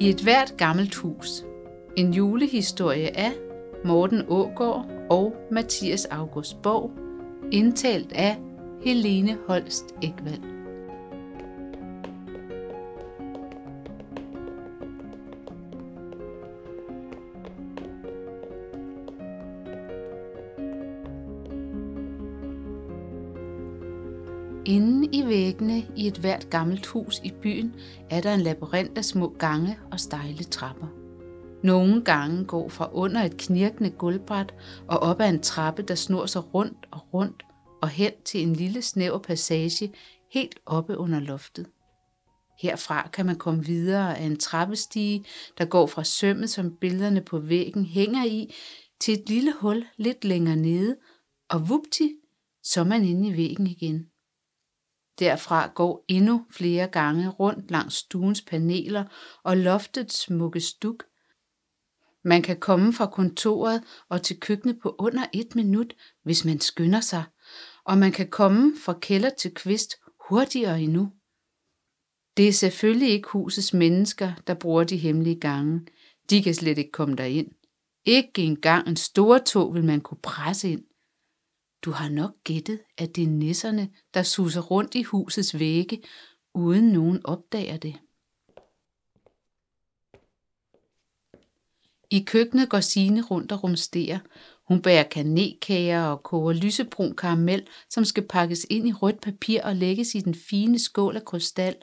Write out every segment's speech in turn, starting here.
I et hvert gammelt hus. En julehistorie af Morten Ågård og Mathias August Borg, indtalt af Helene Holst Ekvald. I et hvert gammelt hus i byen er der en labyrint af små gange og stejle trapper. Nogle gange går fra under et knirkende gulvbræt og op ad en trappe, der snor sig rundt og rundt og hen til en lille snæver passage helt oppe under loftet. Herfra kan man komme videre af en trappestige, der går fra sømmet, som billederne på væggen hænger i, til et lille hul lidt længere nede, og vupti, så er man inde i væggen igen. Derfra går endnu flere gange rundt langs stuens paneler og loftets smukke stuk. Man kan komme fra kontoret og til køkkenet på under et minut, hvis man skynder sig, og man kan komme fra kælder til kvist hurtigere endnu. Det er selvfølgelig ikke husets mennesker, der bruger de hemmelige gange. De kan slet ikke komme derind. Ikke engang en stor tog vil man kunne presse ind. Du har nok gættet, at det er nisserne, der suser rundt i husets vægge, uden nogen opdager det. I køkkenet går Signe rundt og rumsterer. Hun bærer kanelkager og koger lysebrun karamel, som skal pakkes ind i rødt papir og lægges i den fine skål af krystal,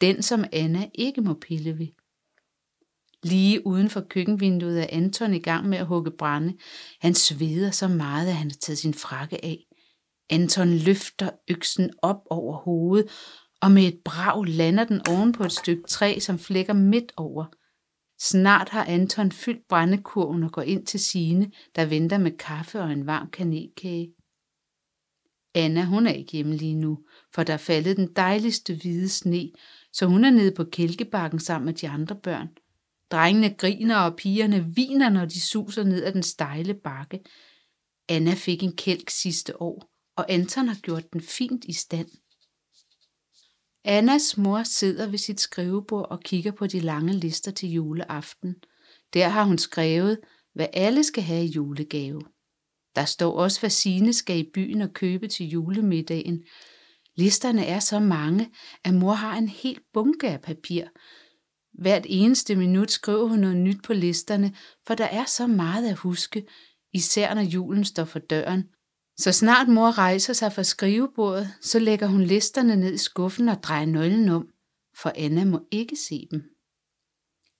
den som Anna ikke må pille ved. Lige uden for køkkenvinduet er Anton i gang med at hugge brænde. Han sveder så meget, at han har taget sin frakke af. Anton løfter øksen op over hovedet, og med et brag lander den oven på et stykke træ, som flækker midt over. Snart har Anton fyldt brændekurven og går ind til sine, der venter med kaffe og en varm kanelkage. Anna, hun er ikke hjemme lige nu, for der er faldet den dejligste hvide sne, så hun er nede på kælkebakken sammen med de andre børn – Drengene griner, og pigerne viner, når de suser ned ad den stejle bakke. Anna fik en kælk sidste år, og Anton har gjort den fint i stand. Annas mor sidder ved sit skrivebord og kigger på de lange lister til juleaften. Der har hun skrevet, hvad alle skal have i julegave. Der står også, hvad Signe skal i byen og købe til julemiddagen. Listerne er så mange, at mor har en hel bunke af papir, Hvert eneste minut skriver hun noget nyt på listerne, for der er så meget at huske, især når julen står for døren. Så snart mor rejser sig fra skrivebordet, så lægger hun listerne ned i skuffen og drejer nøglen om, for Anna må ikke se dem.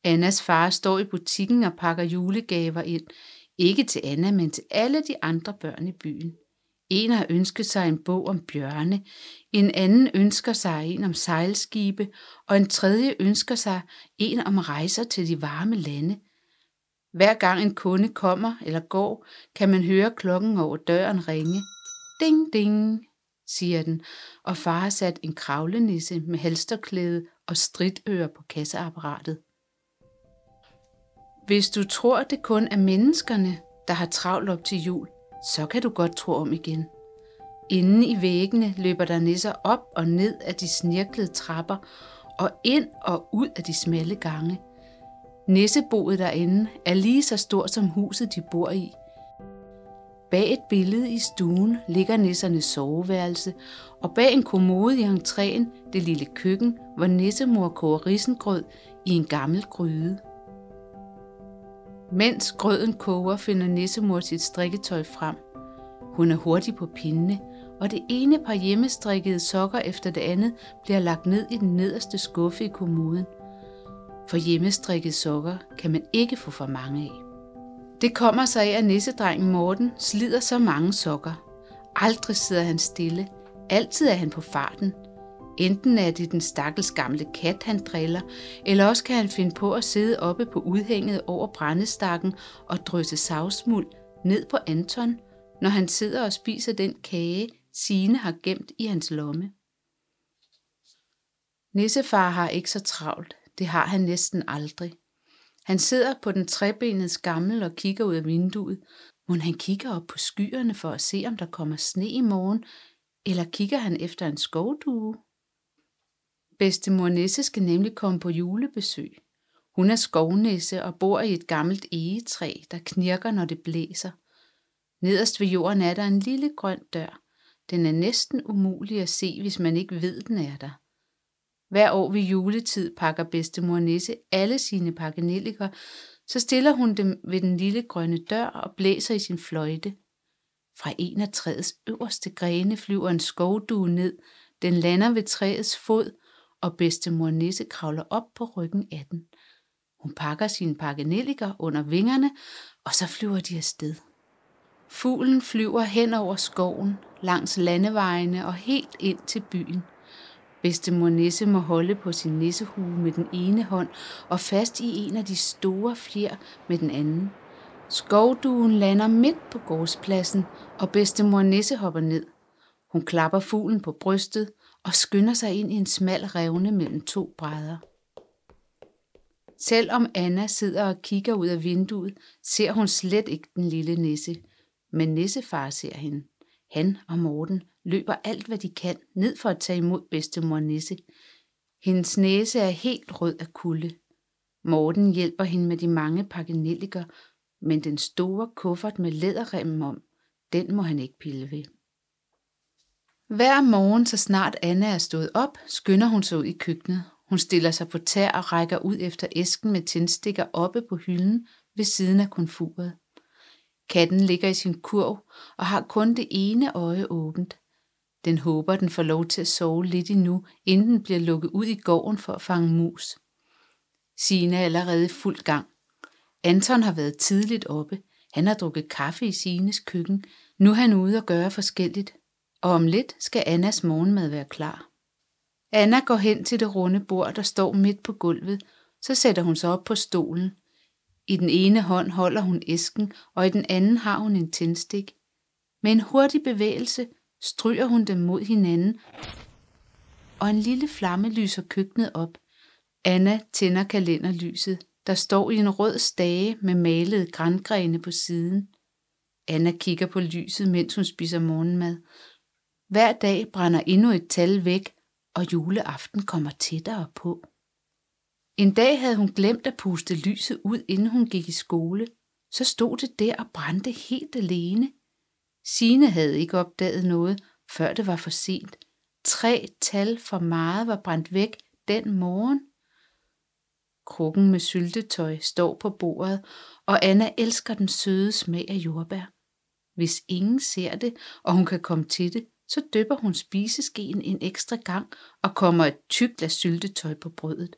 Annas far står i butikken og pakker julegaver ind, ikke til Anna, men til alle de andre børn i byen. En har ønsket sig en bog om bjørne, en anden ønsker sig en om sejlskibe, og en tredje ønsker sig en om rejser til de varme lande. Hver gang en kunde kommer eller går, kan man høre klokken over døren ringe. Ding, ding, siger den, og far har sat en kravlenisse med halsterklæde og stridører på kasseapparatet. Hvis du tror, det kun er menneskerne, der har travlt op til jul, så kan du godt tro om igen. Inden i væggene løber der nisser op og ned af de snirklede trapper og ind og ud af de smalle gange. Nisseboet derinde er lige så stort som huset, de bor i. Bag et billede i stuen ligger nissernes soveværelse, og bag en kommode i entréen det lille køkken, hvor nissemor koger risengrød i en gammel gryde. Mens grøden koger, finder nissemor sit strikketøj frem. Hun er hurtig på pindene, og det ene par hjemmestrikkede sokker efter det andet bliver lagt ned i den nederste skuffe i kommoden. For hjemmestrikkede sokker kan man ikke få for mange af. Det kommer sig af, at nissedrengen Morten slider så mange sokker. Aldrig sidder han stille. Altid er han på farten – Enten er det den stakkels gamle kat, han driller, eller også kan han finde på at sidde oppe på udhænget over brændestakken og drysse savsmuld ned på Anton, når han sidder og spiser den kage, Sine har gemt i hans lomme. Nissefar har ikke så travlt. Det har han næsten aldrig. Han sidder på den trebenede skammel og kigger ud af vinduet. Må han kigger op på skyerne for at se, om der kommer sne i morgen, eller kigger han efter en skovdue? Bedstemor Nisse skal nemlig komme på julebesøg. Hun er skovnisse og bor i et gammelt egetræ, der knirker, når det blæser. Nederst ved jorden er der en lille grøn dør. Den er næsten umulig at se, hvis man ikke ved, den er der. Hver år ved juletid pakker bedstemor Nisse alle sine pakkenilliker, så stiller hun dem ved den lille grønne dør og blæser i sin fløjte. Fra en af træets øverste grene flyver en skovdue ned. Den lander ved træets fod, og bedstemor Nisse kravler op på ryggen af den. Hun pakker sine pakkenelliker under vingerne, og så flyver de afsted. Fuglen flyver hen over skoven, langs landevejene og helt ind til byen. Bedstemor Nisse må holde på sin nissehue med den ene hånd og fast i en af de store fjer med den anden. Skovduen lander midt på gårdspladsen, og bedstemor Nisse hopper ned. Hun klapper fuglen på brystet og skynder sig ind i en smal revne mellem to brædder. Selvom Anna sidder og kigger ud af vinduet, ser hun slet ikke den lille nisse. Men nissefar ser hende. Han og Morten løber alt, hvad de kan, ned for at tage imod bedstemor Nisse. Hendes næse er helt rød af kulde. Morten hjælper hende med de mange pakkenelliker, men den store kuffert med læderremmen om, den må han ikke pille ved. Hver morgen, så snart Anna er stået op, skynder hun sig ud i køkkenet. Hun stiller sig på tær og rækker ud efter æsken med tændstikker oppe på hylden ved siden af komfuret. Katten ligger i sin kurv og har kun det ene øje åbent. Den håber, den får lov til at sove lidt endnu, inden den bliver lukket ud i gården for at fange mus. Sine er allerede i fuld gang. Anton har været tidligt oppe. Han har drukket kaffe i Sines køkken. Nu er han ude og gøre forskelligt. Og om lidt skal Annas morgenmad være klar. Anna går hen til det runde bord, der står midt på gulvet. Så sætter hun sig op på stolen. I den ene hånd holder hun æsken, og i den anden har hun en tændstik. Med en hurtig bevægelse stryger hun dem mod hinanden, og en lille flamme lyser køkkenet op. Anna tænder kalenderlyset, der står i en rød stage med malede grængrene på siden. Anna kigger på lyset, mens hun spiser morgenmad. Hver dag brænder endnu et tal væk, og juleaften kommer tættere på. En dag havde hun glemt at puste lyset ud, inden hun gik i skole. Så stod det der og brændte helt alene. Sine havde ikke opdaget noget, før det var for sent. Tre tal for meget var brændt væk den morgen. Krukken med syltetøj står på bordet, og Anna elsker den søde smag af jordbær. Hvis ingen ser det, og hun kan komme til det, så dypper hun spiseskeen en ekstra gang og kommer et tykt glas syltetøj på brødet.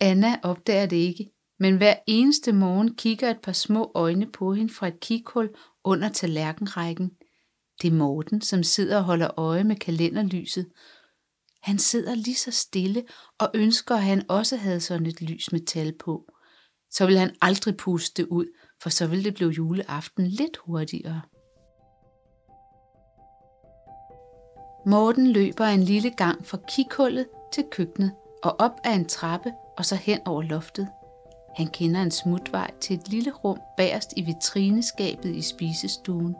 Anna opdager det ikke, men hver eneste morgen kigger et par små øjne på hende fra et kikhul under tallerkenrækken. Det er Morten, som sidder og holder øje med kalenderlyset. Han sidder lige så stille og ønsker, at han også havde sådan et lys med tal på. Så vil han aldrig puste det ud, for så vil det blive juleaften lidt hurtigere. Morten løber en lille gang fra kikhullet til køkkenet og op ad en trappe og så hen over loftet. Han kender en smutvej til et lille rum bagerst i vitrineskabet i spisestuen.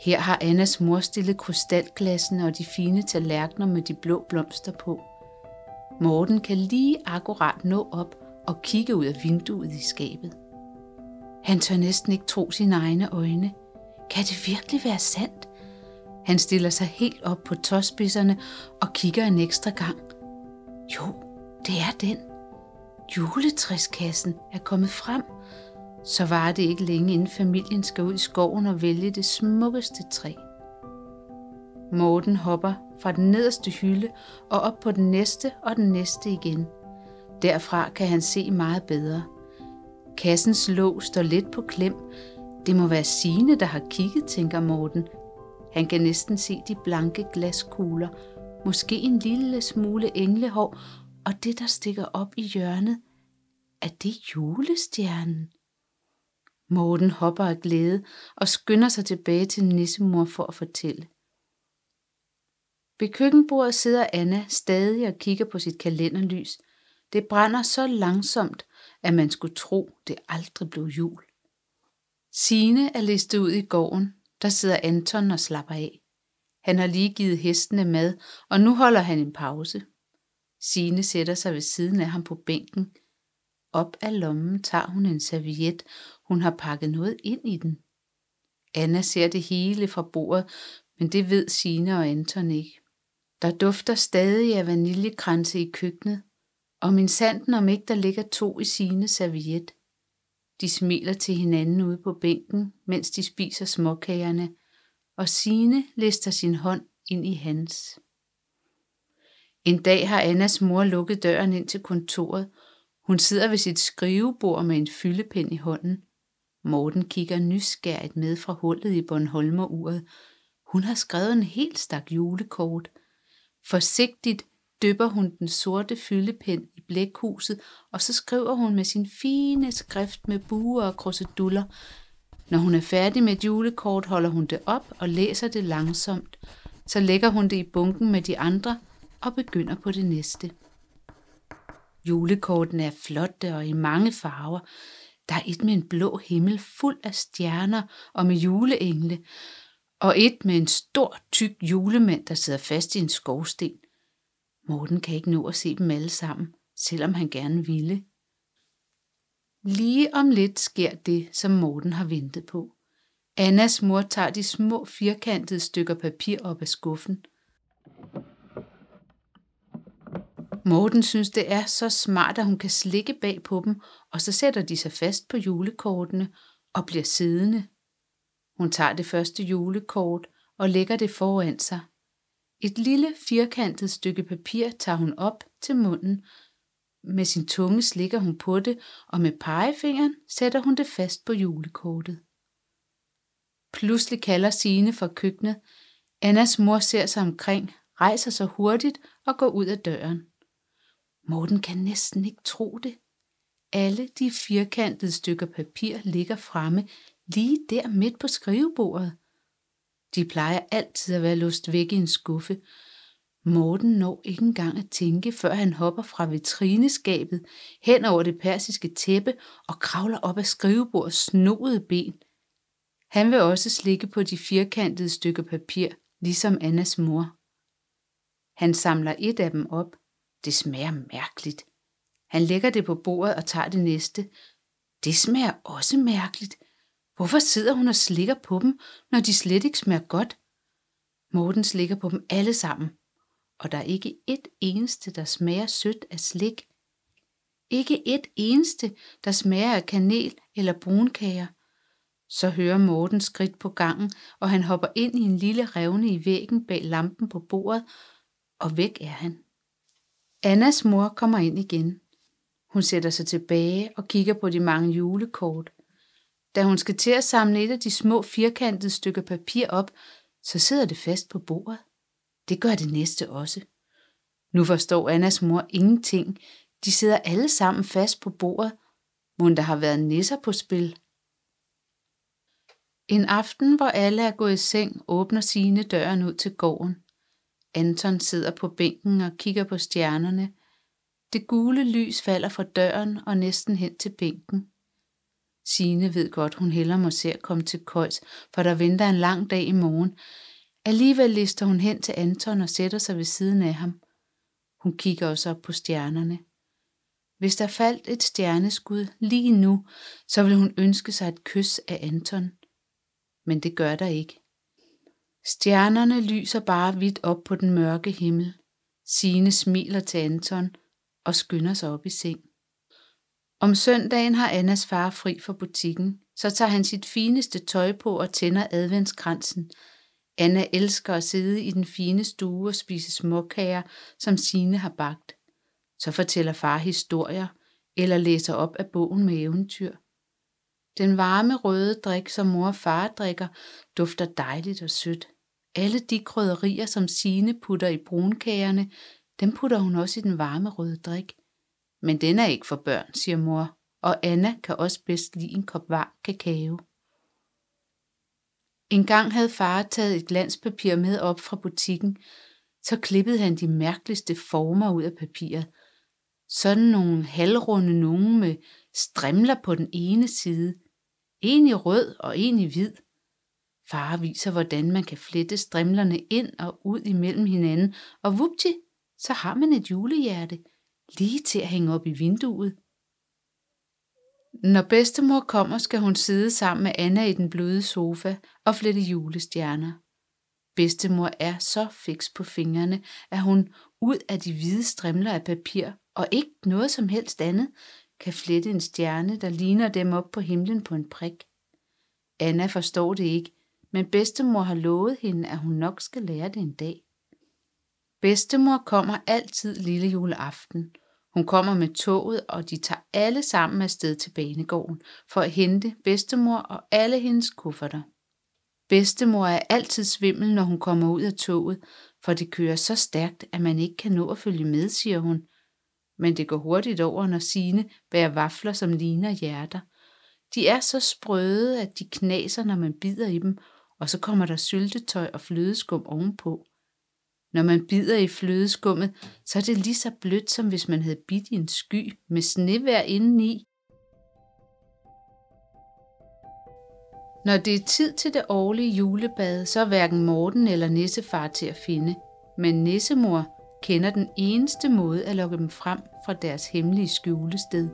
Her har Annas mor stillet krystalglassene og de fine tallerkener med de blå blomster på. Morten kan lige akkurat nå op og kigge ud af vinduet i skabet. Han tør næsten ikke tro sine egne øjne. Kan det virkelig være sandt? Han stiller sig helt op på tåspidserne og kigger en ekstra gang. Jo, det er den. Juletræskassen er kommet frem. Så var det ikke længe, inden familien skal ud i skoven og vælge det smukkeste træ. Morten hopper fra den nederste hylde og op på den næste og den næste igen. Derfra kan han se meget bedre. Kassens låg står lidt på klem. Det må være Sine, der har kigget, tænker Morten. Han kan næsten se de blanke glaskugler, måske en lille smule englehår og det, der stikker op i hjørnet, er det julestjernen? Morten hopper af glæde og skynder sig tilbage til nissemor for at fortælle. Ved køkkenbordet sidder Anna stadig og kigger på sit kalenderlys. Det brænder så langsomt, at man skulle tro, det aldrig blev jul. Sine er listet ud i gården. Der sidder Anton og slapper af. Han har lige givet hestene mad, og nu holder han en pause. Sine sætter sig ved siden af ham på bænken. Op af lommen tager hun en serviet. Hun har pakket noget ind i den. Anna ser det hele fra bordet, men det ved Sine og Anton ikke. Der dufter stadig af vaniljekranse i køkkenet, og min sanden om ikke der ligger to i sine serviet. De smiler til hinanden ude på bænken, mens de spiser småkagerne, og Sine lister sin hånd ind i hans. En dag har Annas mor lukket døren ind til kontoret. Hun sidder ved sit skrivebord med en fyldepind i hånden. Morten kigger nysgerrigt med fra hullet i Bornholmeruret. Hun har skrevet en helt stak julekort. Forsigtigt dypper hun den sorte fyldepind i blækhuset, og så skriver hun med sin fine skrift med buer og kruseduller. Når hun er færdig med et julekort, holder hun det op og læser det langsomt. Så lægger hun det i bunken med de andre og begynder på det næste. Julekortene er flotte og i mange farver. Der er et med en blå himmel fuld af stjerner og med juleengle, og et med en stor, tyk julemand, der sidder fast i en skovsten. Morten kan ikke nå at se dem alle sammen, selvom han gerne ville. Lige om lidt sker det, som Morten har ventet på. Annas mor tager de små firkantede stykker papir op af skuffen. Morten synes, det er så smart, at hun kan slikke bag på dem, og så sætter de sig fast på julekortene og bliver siddende. Hun tager det første julekort og lægger det foran sig. Et lille firkantet stykke papir tager hun op til munden. Med sin tunge slikker hun på det, og med pegefingeren sætter hun det fast på julekortet. Pludselig kalder Sine fra køkkenet. Annas mor ser sig omkring, rejser sig hurtigt og går ud af døren. Morten kan næsten ikke tro det. Alle de firkantede stykker papir ligger fremme lige der midt på skrivebordet. De plejer altid at være låst væk i en skuffe. Morten når ikke engang at tænke, før han hopper fra vitrineskabet hen over det persiske tæppe og kravler op af skrivebordets snoede ben. Han vil også slikke på de firkantede stykker papir, ligesom Annas mor. Han samler et af dem op. Det smager mærkeligt. Han lægger det på bordet og tager det næste. Det smager også mærkeligt. Hvorfor sidder hun og slikker på dem, når de slet ikke smager godt? Morten slikker på dem alle sammen, og der er ikke et eneste, der smager sødt af slik. Ikke et eneste, der smager af kanel eller brunkager. Så hører Morten skridt på gangen, og han hopper ind i en lille revne i væggen bag lampen på bordet, og væk er han. Annas mor kommer ind igen. Hun sætter sig tilbage og kigger på de mange julekort. Da hun skal til at samle et af de små firkantede stykker papir op, så sidder det fast på bordet. Det gør det næste også. Nu forstår Annas mor ingenting. De sidder alle sammen fast på bordet. Må der har været nisser på spil. En aften, hvor alle er gået i seng, åbner sine døren ud til gården. Anton sidder på bænken og kigger på stjernerne. Det gule lys falder fra døren og næsten hen til bænken. Sine ved godt, hun heller må se at komme til køjs, for der venter en lang dag i morgen. Alligevel lister hun hen til Anton og sætter sig ved siden af ham. Hun kigger også op på stjernerne. Hvis der faldt et stjerneskud lige nu, så ville hun ønske sig et kys af Anton. Men det gør der ikke. Stjernerne lyser bare hvidt op på den mørke himmel. Sine smiler til Anton og skynder sig op i seng. Om søndagen har Annas far fri fra butikken, så tager han sit fineste tøj på og tænder adventskransen. Anna elsker at sidde i den fine stue og spise småkager, som Sine har bagt. Så fortæller far historier eller læser op af bogen med eventyr. Den varme røde drik, som mor og far drikker, dufter dejligt og sødt. Alle de krydderier, som Sine putter i brunkagerne, dem putter hun også i den varme røde drik. Men den er ikke for børn, siger mor, og Anna kan også bedst lide en kop varm kakao. En gang havde far taget et glanspapir med op fra butikken, så klippede han de mærkeligste former ud af papiret. Sådan nogle halvrunde nogen med strimler på den ene side. En i rød og en i hvid. Far viser, hvordan man kan flette strimlerne ind og ud imellem hinanden, og vupti, så har man et julehjerte, lige til at hænge op i vinduet. Når bedstemor kommer, skal hun sidde sammen med Anna i den bløde sofa og flette julestjerner. Bedstemor er så fiks på fingrene, at hun ud af de hvide strimler af papir og ikke noget som helst andet, kan flette en stjerne, der ligner dem op på himlen på en prik. Anna forstår det ikke, men bedstemor har lovet hende, at hun nok skal lære det en dag. Bedstemor kommer altid lille juleaften. Hun kommer med toget, og de tager alle sammen afsted til banegården for at hente bedstemor og alle hendes kufferter. Bedstemor er altid svimmel, når hun kommer ud af toget, for det kører så stærkt, at man ikke kan nå at følge med, siger hun. Men det går hurtigt over, når Sine bærer vafler, som ligner hjerter. De er så sprøde, at de knaser, når man bider i dem, og så kommer der syltetøj og flødeskum ovenpå. Når man bider i flødeskummet, så er det lige så blødt, som hvis man havde bidt i en sky med snevær indeni. Når det er tid til det årlige julebad, så er hverken Morten eller Nissefar til at finde. Men Nissemor kender den eneste måde at lokke dem frem fra deres hemmelige skjulested.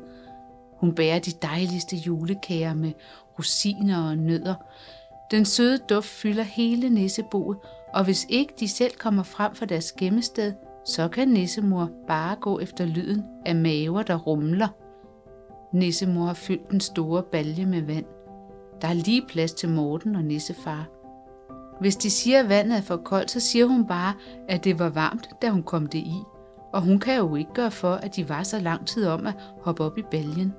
Hun bærer de dejligste julekager med rosiner og nødder. Den søde duft fylder hele nisseboet, og hvis ikke de selv kommer frem fra deres gemmested, så kan nissemor bare gå efter lyden af maver, der rumler. Nissemor har fyldt den store balje med vand. Der er lige plads til Morten og nissefar. Hvis de siger, at vandet er for koldt, så siger hun bare, at det var varmt, da hun kom det i. Og hun kan jo ikke gøre for, at de var så lang tid om at hoppe op i baljen.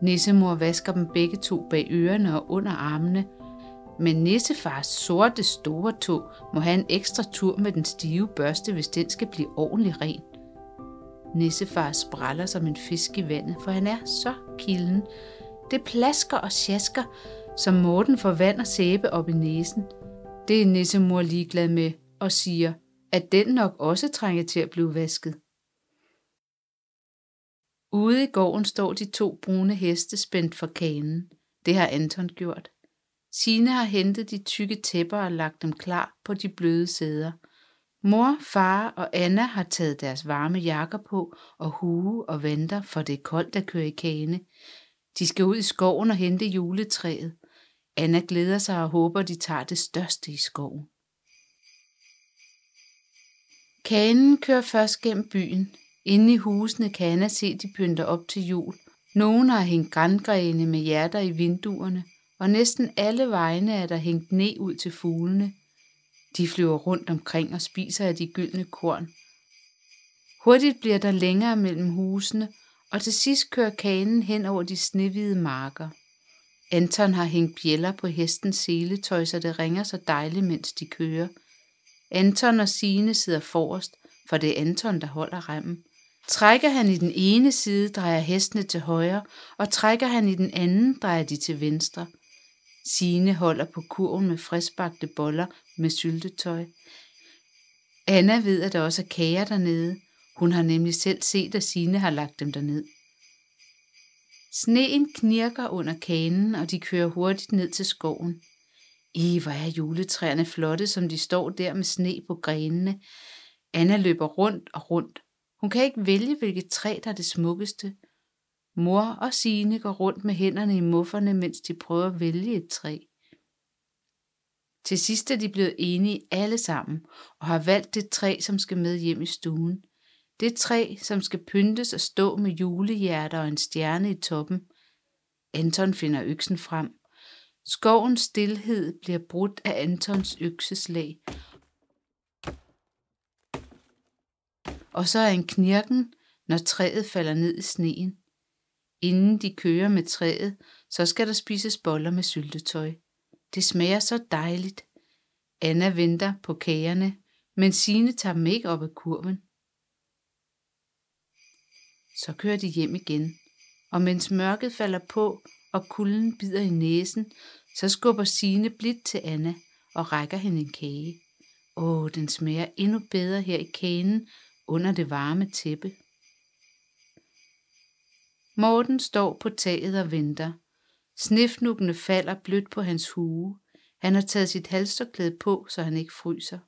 Nissemor vasker dem begge to bag ørerne og under armene, men nissefars sorte store tog må have en ekstra tur med den stive børste, hvis den skal blive ordentlig ren. Nissefar spræller som en fisk i vandet, for han er så kilden. Det plasker og sjasker, som Morten får vand og sæbe op i næsen. Det er nissemor ligeglad med og siger, at den nok også trænger til at blive vasket. Ude i gården står de to brune heste spændt for kanen. Det har Anton gjort. Sine har hentet de tykke tæpper og lagt dem klar på de bløde sæder. Mor, far og Anna har taget deres varme jakker på og hue og venter, for det er koldt at køre i kane. De skal ud i skoven og hente juletræet. Anna glæder sig og håber, de tager det største i skoven. Kanen kører først gennem byen. Inde i husene kan Anna se, de pynter op til jul. Nogle har hængt grængrene med hjerter i vinduerne, og næsten alle vegne er der hængt ned ud til fuglene. De flyver rundt omkring og spiser af de gyldne korn. Hurtigt bliver der længere mellem husene, og til sidst kører kanen hen over de snehvide marker. Anton har hængt bjæller på hestens seletøj, så det ringer så dejligt, mens de kører. Anton og Sine sidder forrest, for det er Anton, der holder remmen. Trækker han i den ene side, drejer hestene til højre, og trækker han i den anden, drejer de til venstre. Sine holder på kurven med friskbagte boller med syltetøj. Anna ved, at der også er kager dernede. Hun har nemlig selv set, at Sine har lagt dem derned. Sneen knirker under kanen, og de kører hurtigt ned til skoven. I, hvor er juletræerne flotte, som de står der med sne på grenene. Anna løber rundt og rundt. Hun kan ikke vælge, hvilket træ, der er det smukkeste. Mor og Sine går rundt med hænderne i mufferne, mens de prøver at vælge et træ. Til sidst er de blevet enige alle sammen og har valgt det træ, som skal med hjem i stuen. Det træ, som skal pyntes og stå med julehjerter og en stjerne i toppen. Anton finder øksen frem. Skovens stillhed bliver brudt af Antons økseslag. Og så er en knirken, når træet falder ned i sneen. Inden de kører med træet, så skal der spises boller med syltetøj. Det smager så dejligt. Anna venter på kagerne, men Sine tager dem ikke op af kurven. Så kører de hjem igen, og mens mørket falder på, og kulden bider i næsen, så skubber Sine blidt til Anna og rækker hende en kage. Åh, den smager endnu bedre her i kagen under det varme tæppe. Morten står på taget og venter. Snifnukkene falder blødt på hans hue. Han har taget sit halsterklæde på, så han ikke fryser.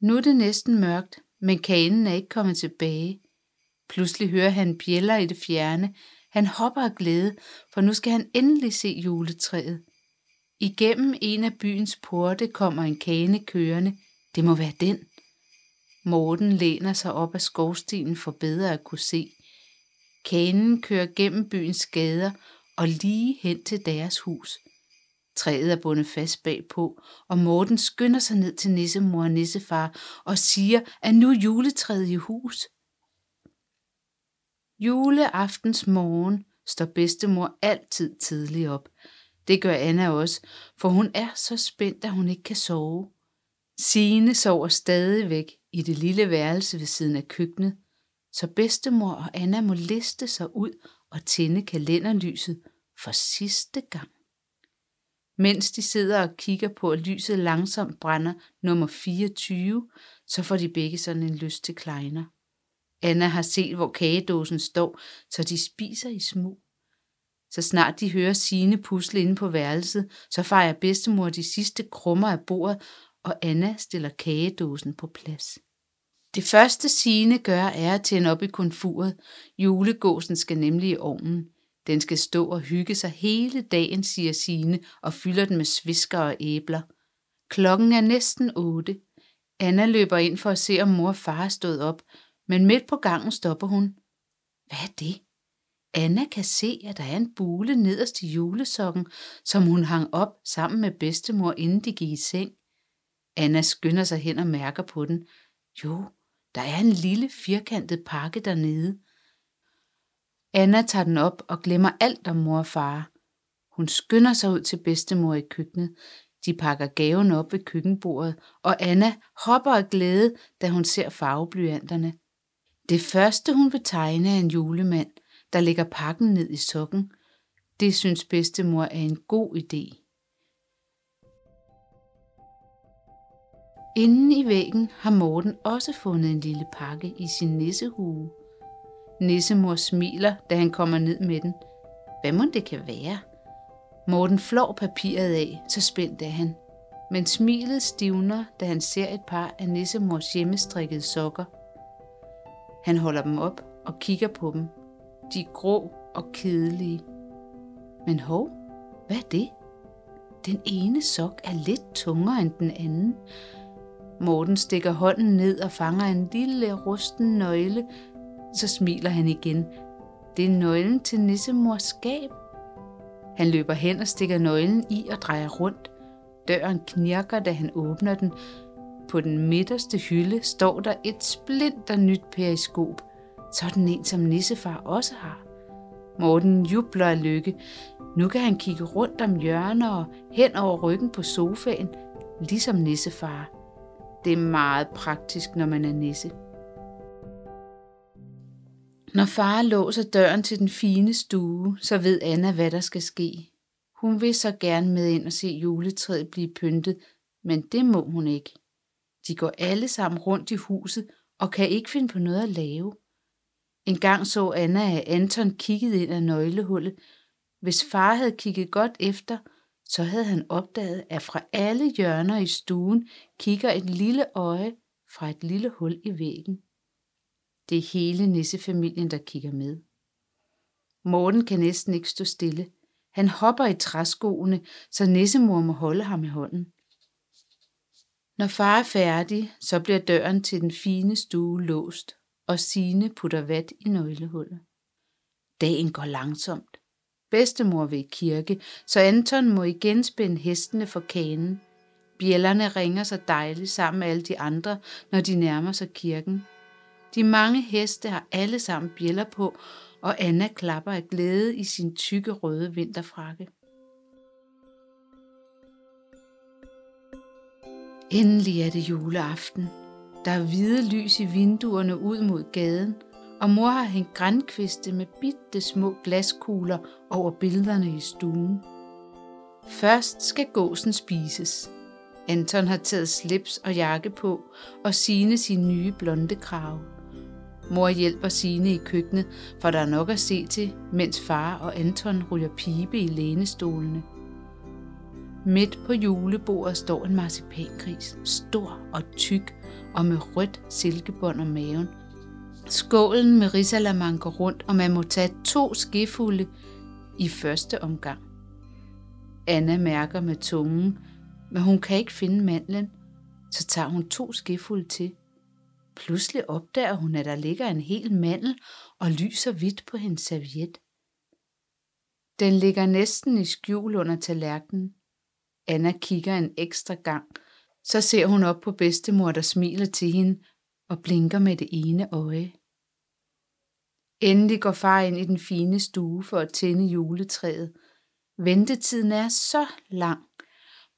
Nu er det næsten mørkt, men kanen er ikke kommet tilbage. Pludselig hører han bjæller i det fjerne. Han hopper af glæde, for nu skal han endelig se juletræet. Igennem en af byens porte kommer en kane kørende. Det må være den. Morten læner sig op af skorstenen for bedre at kunne se. Kanen kører gennem byens gader og lige hen til deres hus. Træet er bundet fast bagpå, og Morten skynder sig ned til nissemor og nissefar og siger, at nu er juletræet i hus. Juleaftens morgen står bedstemor altid tidligt op. Det gør Anna også, for hun er så spændt, at hun ikke kan sove. Sine sover stadigvæk i det lille værelse ved siden af køkkenet, så bedstemor og Anna må liste sig ud og tænde kalenderlyset for sidste gang. Mens de sidder og kigger på, at lyset langsomt brænder nummer 24, så får de begge sådan en lyst til kleiner. Anna har set, hvor kagedåsen står, så de spiser i smug. Så snart de hører sine pusle inde på værelset, så fejrer bedstemor de sidste krummer af bordet, og Anna stiller kagedåsen på plads. Det første sine gør er at tænde op i konfuret. Julegåsen skal nemlig i ovnen. Den skal stå og hygge sig hele dagen, siger Sine og fylder den med svisker og æbler. Klokken er næsten otte. Anna løber ind for at se, om mor og far er stået op, men midt på gangen stopper hun. Hvad er det? Anna kan se, at der er en bule nederst i julesokken, som hun hang op sammen med bedstemor, inden de gik i seng. Anna skynder sig hen og mærker på den. Jo, der er en lille firkantet pakke dernede. Anna tager den op og glemmer alt om mor og far. Hun skynder sig ud til bedstemor i køkkenet. De pakker gaven op ved køkkenbordet, og Anna hopper af glæde, da hun ser farveblyanterne. Det første, hun vil tegne, er en julemand, der lægger pakken ned i sokken. Det synes bedstemor er en god idé. Inden i væggen har Morten også fundet en lille pakke i sin nissehue. Nissemor smiler, da han kommer ned med den. Hvad må det kan være? Morten flår papiret af, så spændt er han. Men smilet stivner, da han ser et par af nissemors hjemmestrikkede sokker. Han holder dem op og kigger på dem. De er grå og kedelige. Men hov, hvad er det? Den ene sok er lidt tungere end den anden. Morten stikker hånden ned og fanger en lille rusten nøgle, så smiler han igen. Det er nøglen til nissemors skab. Han løber hen og stikker nøglen i og drejer rundt. Døren knirker, da han åbner den. På den midterste hylde står der et splinter nyt periskop. Sådan en, som nissefar også har. Morten jubler af lykke. Nu kan han kigge rundt om hjørner og hen over ryggen på sofaen, ligesom nissefar. Det er meget praktisk, når man er nisse. Når far låser døren til den fine stue, så ved Anna, hvad der skal ske. Hun vil så gerne med ind og se juletræet blive pyntet, men det må hun ikke. De går alle sammen rundt i huset og kan ikke finde på noget at lave. En gang så Anna, at Anton kiggede ind ad nøglehullet. Hvis far havde kigget godt efter, så havde han opdaget, at fra alle hjørner i stuen kigger et lille øje fra et lille hul i væggen. Det er hele nissefamilien, der kigger med. Morten kan næsten ikke stå stille. Han hopper i træskoene, så nissemor må holde ham i hånden. Når far er færdig, så bliver døren til den fine stue låst, og Sine putter vat i nøglehullet. Dagen går langsomt. Bedstemor ved kirke, så Anton må igen spænde hestene for kanen. Bjællerne ringer så dejligt sammen med alle de andre, når de nærmer sig kirken. De mange heste har alle sammen bjæller på, og Anna klapper af glæde i sin tykke røde vinterfrakke. Endelig er det juleaften. Der er hvide lys i vinduerne ud mod gaden, og mor har hængt grænkviste med bitte små glaskugler over billederne i stuen. Først skal gåsen spises. Anton har taget slips og jakke på og sine sin nye blonde krave. Mor hjælper sine i køkkenet, for der er nok at se til, mens far og Anton ryger pibe i lænestolene. Midt på julebordet står en marcipangris, stor og tyk og med rødt silkebånd om maven. Skålen med risalaman går rundt, og man må tage to skefulde i første omgang. Anna mærker med tungen, men hun kan ikke finde mandlen, så tager hun to skefulde til. Pludselig opdager hun, at der ligger en hel mandel og lyser hvidt på hendes serviet. Den ligger næsten i skjul under tallerkenen. Anna kigger en ekstra gang. Så ser hun op på bedstemor, der smiler til hende og blinker med det ene øje. Endelig går far ind i den fine stue for at tænde juletræet. Ventetiden er så lang.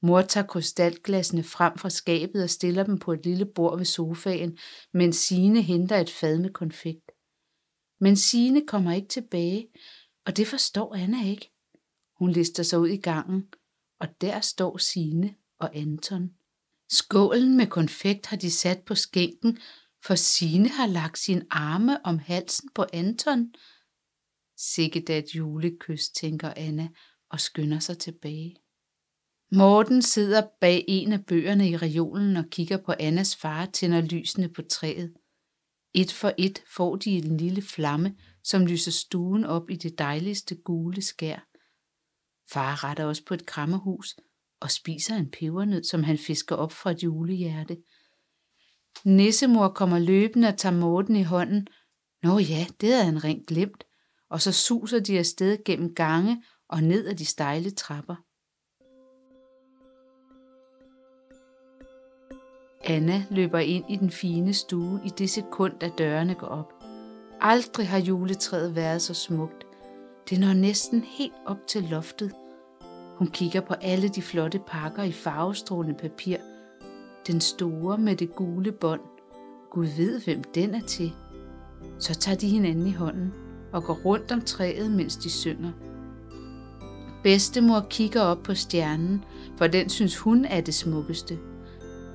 Mor tager krystalglassene frem fra skabet og stiller dem på et lille bord ved sofaen, mens Sine henter et fad med konfekt. Men Sine kommer ikke tilbage, og det forstår Anna ikke. Hun lister sig ud i gangen, og der står Sine og Anton. Skålen med konfekt har de sat på skænken, for Sine har lagt sin arme om halsen på Anton. Sikke da et julekys, tænker Anna og skynder sig tilbage. Morten sidder bag en af bøgerne i reolen og kigger på Annas far tænder lysene på træet. Et for et får de en lille flamme, som lyser stuen op i det dejligste gule skær. Far retter også på et krammerhus og spiser en pebernød, som han fisker op fra et julehjerte. Nissemor kommer løbende og tager Morten i hånden. Nå ja, det havde han rent glemt. Og så suser de afsted gennem gange og ned ad de stejle trapper. Anna løber ind i den fine stue i det sekund, at dørene går op. Aldrig har juletræet været så smukt. Det når næsten helt op til loftet. Hun kigger på alle de flotte pakker i farvestrålende papir. Den store med det gule bånd. Gud ved, hvem den er til. Så tager de hinanden i hånden og går rundt om træet, mens de synger. Bedstemor kigger op på stjernen, for den synes hun er det smukkeste.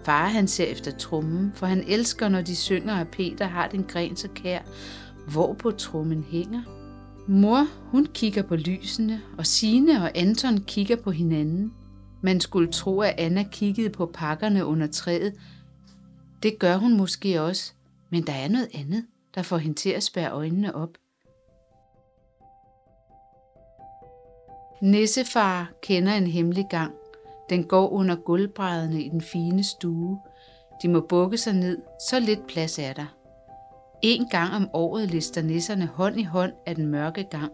Far han ser efter trummen, for han elsker, når de synger, at Peter har den gren så kær, hvor på trummen hænger. Mor, hun kigger på lysene, og Sine og Anton kigger på hinanden. Man skulle tro, at Anna kiggede på pakkerne under træet. Det gør hun måske også, men der er noget andet, der får hende til at spære øjnene op. Nissefar kender en hemmelig gang. Den går under gulvbrædderne i den fine stue. De må bukke sig ned, så lidt plads er der. En gang om året lister nisserne hånd i hånd af den mørke gang.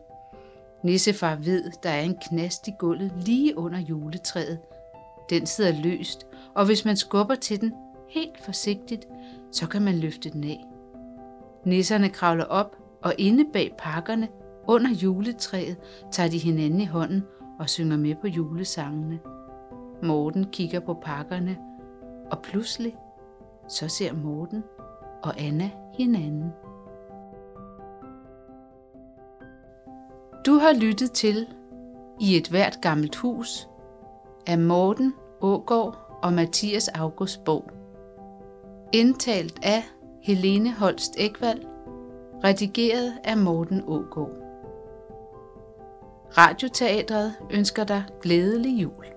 Nissefar ved, der er en knast i gulvet lige under juletræet. Den sidder løst, og hvis man skubber til den helt forsigtigt, så kan man løfte den af. Nisserne kravler op, og inde bag pakkerne, under juletræet, tager de hinanden i hånden og synger med på julesangene. Morten kigger på pakkerne, og pludselig så ser Morten og Anna hinanden. Du har lyttet til I et hvert gammelt hus af Morten Ågård og Mathias August Bog. Indtalt af Helene Holst Ekvald, redigeret af Morten Ågård. Radioteatret ønsker dig glædelig jul.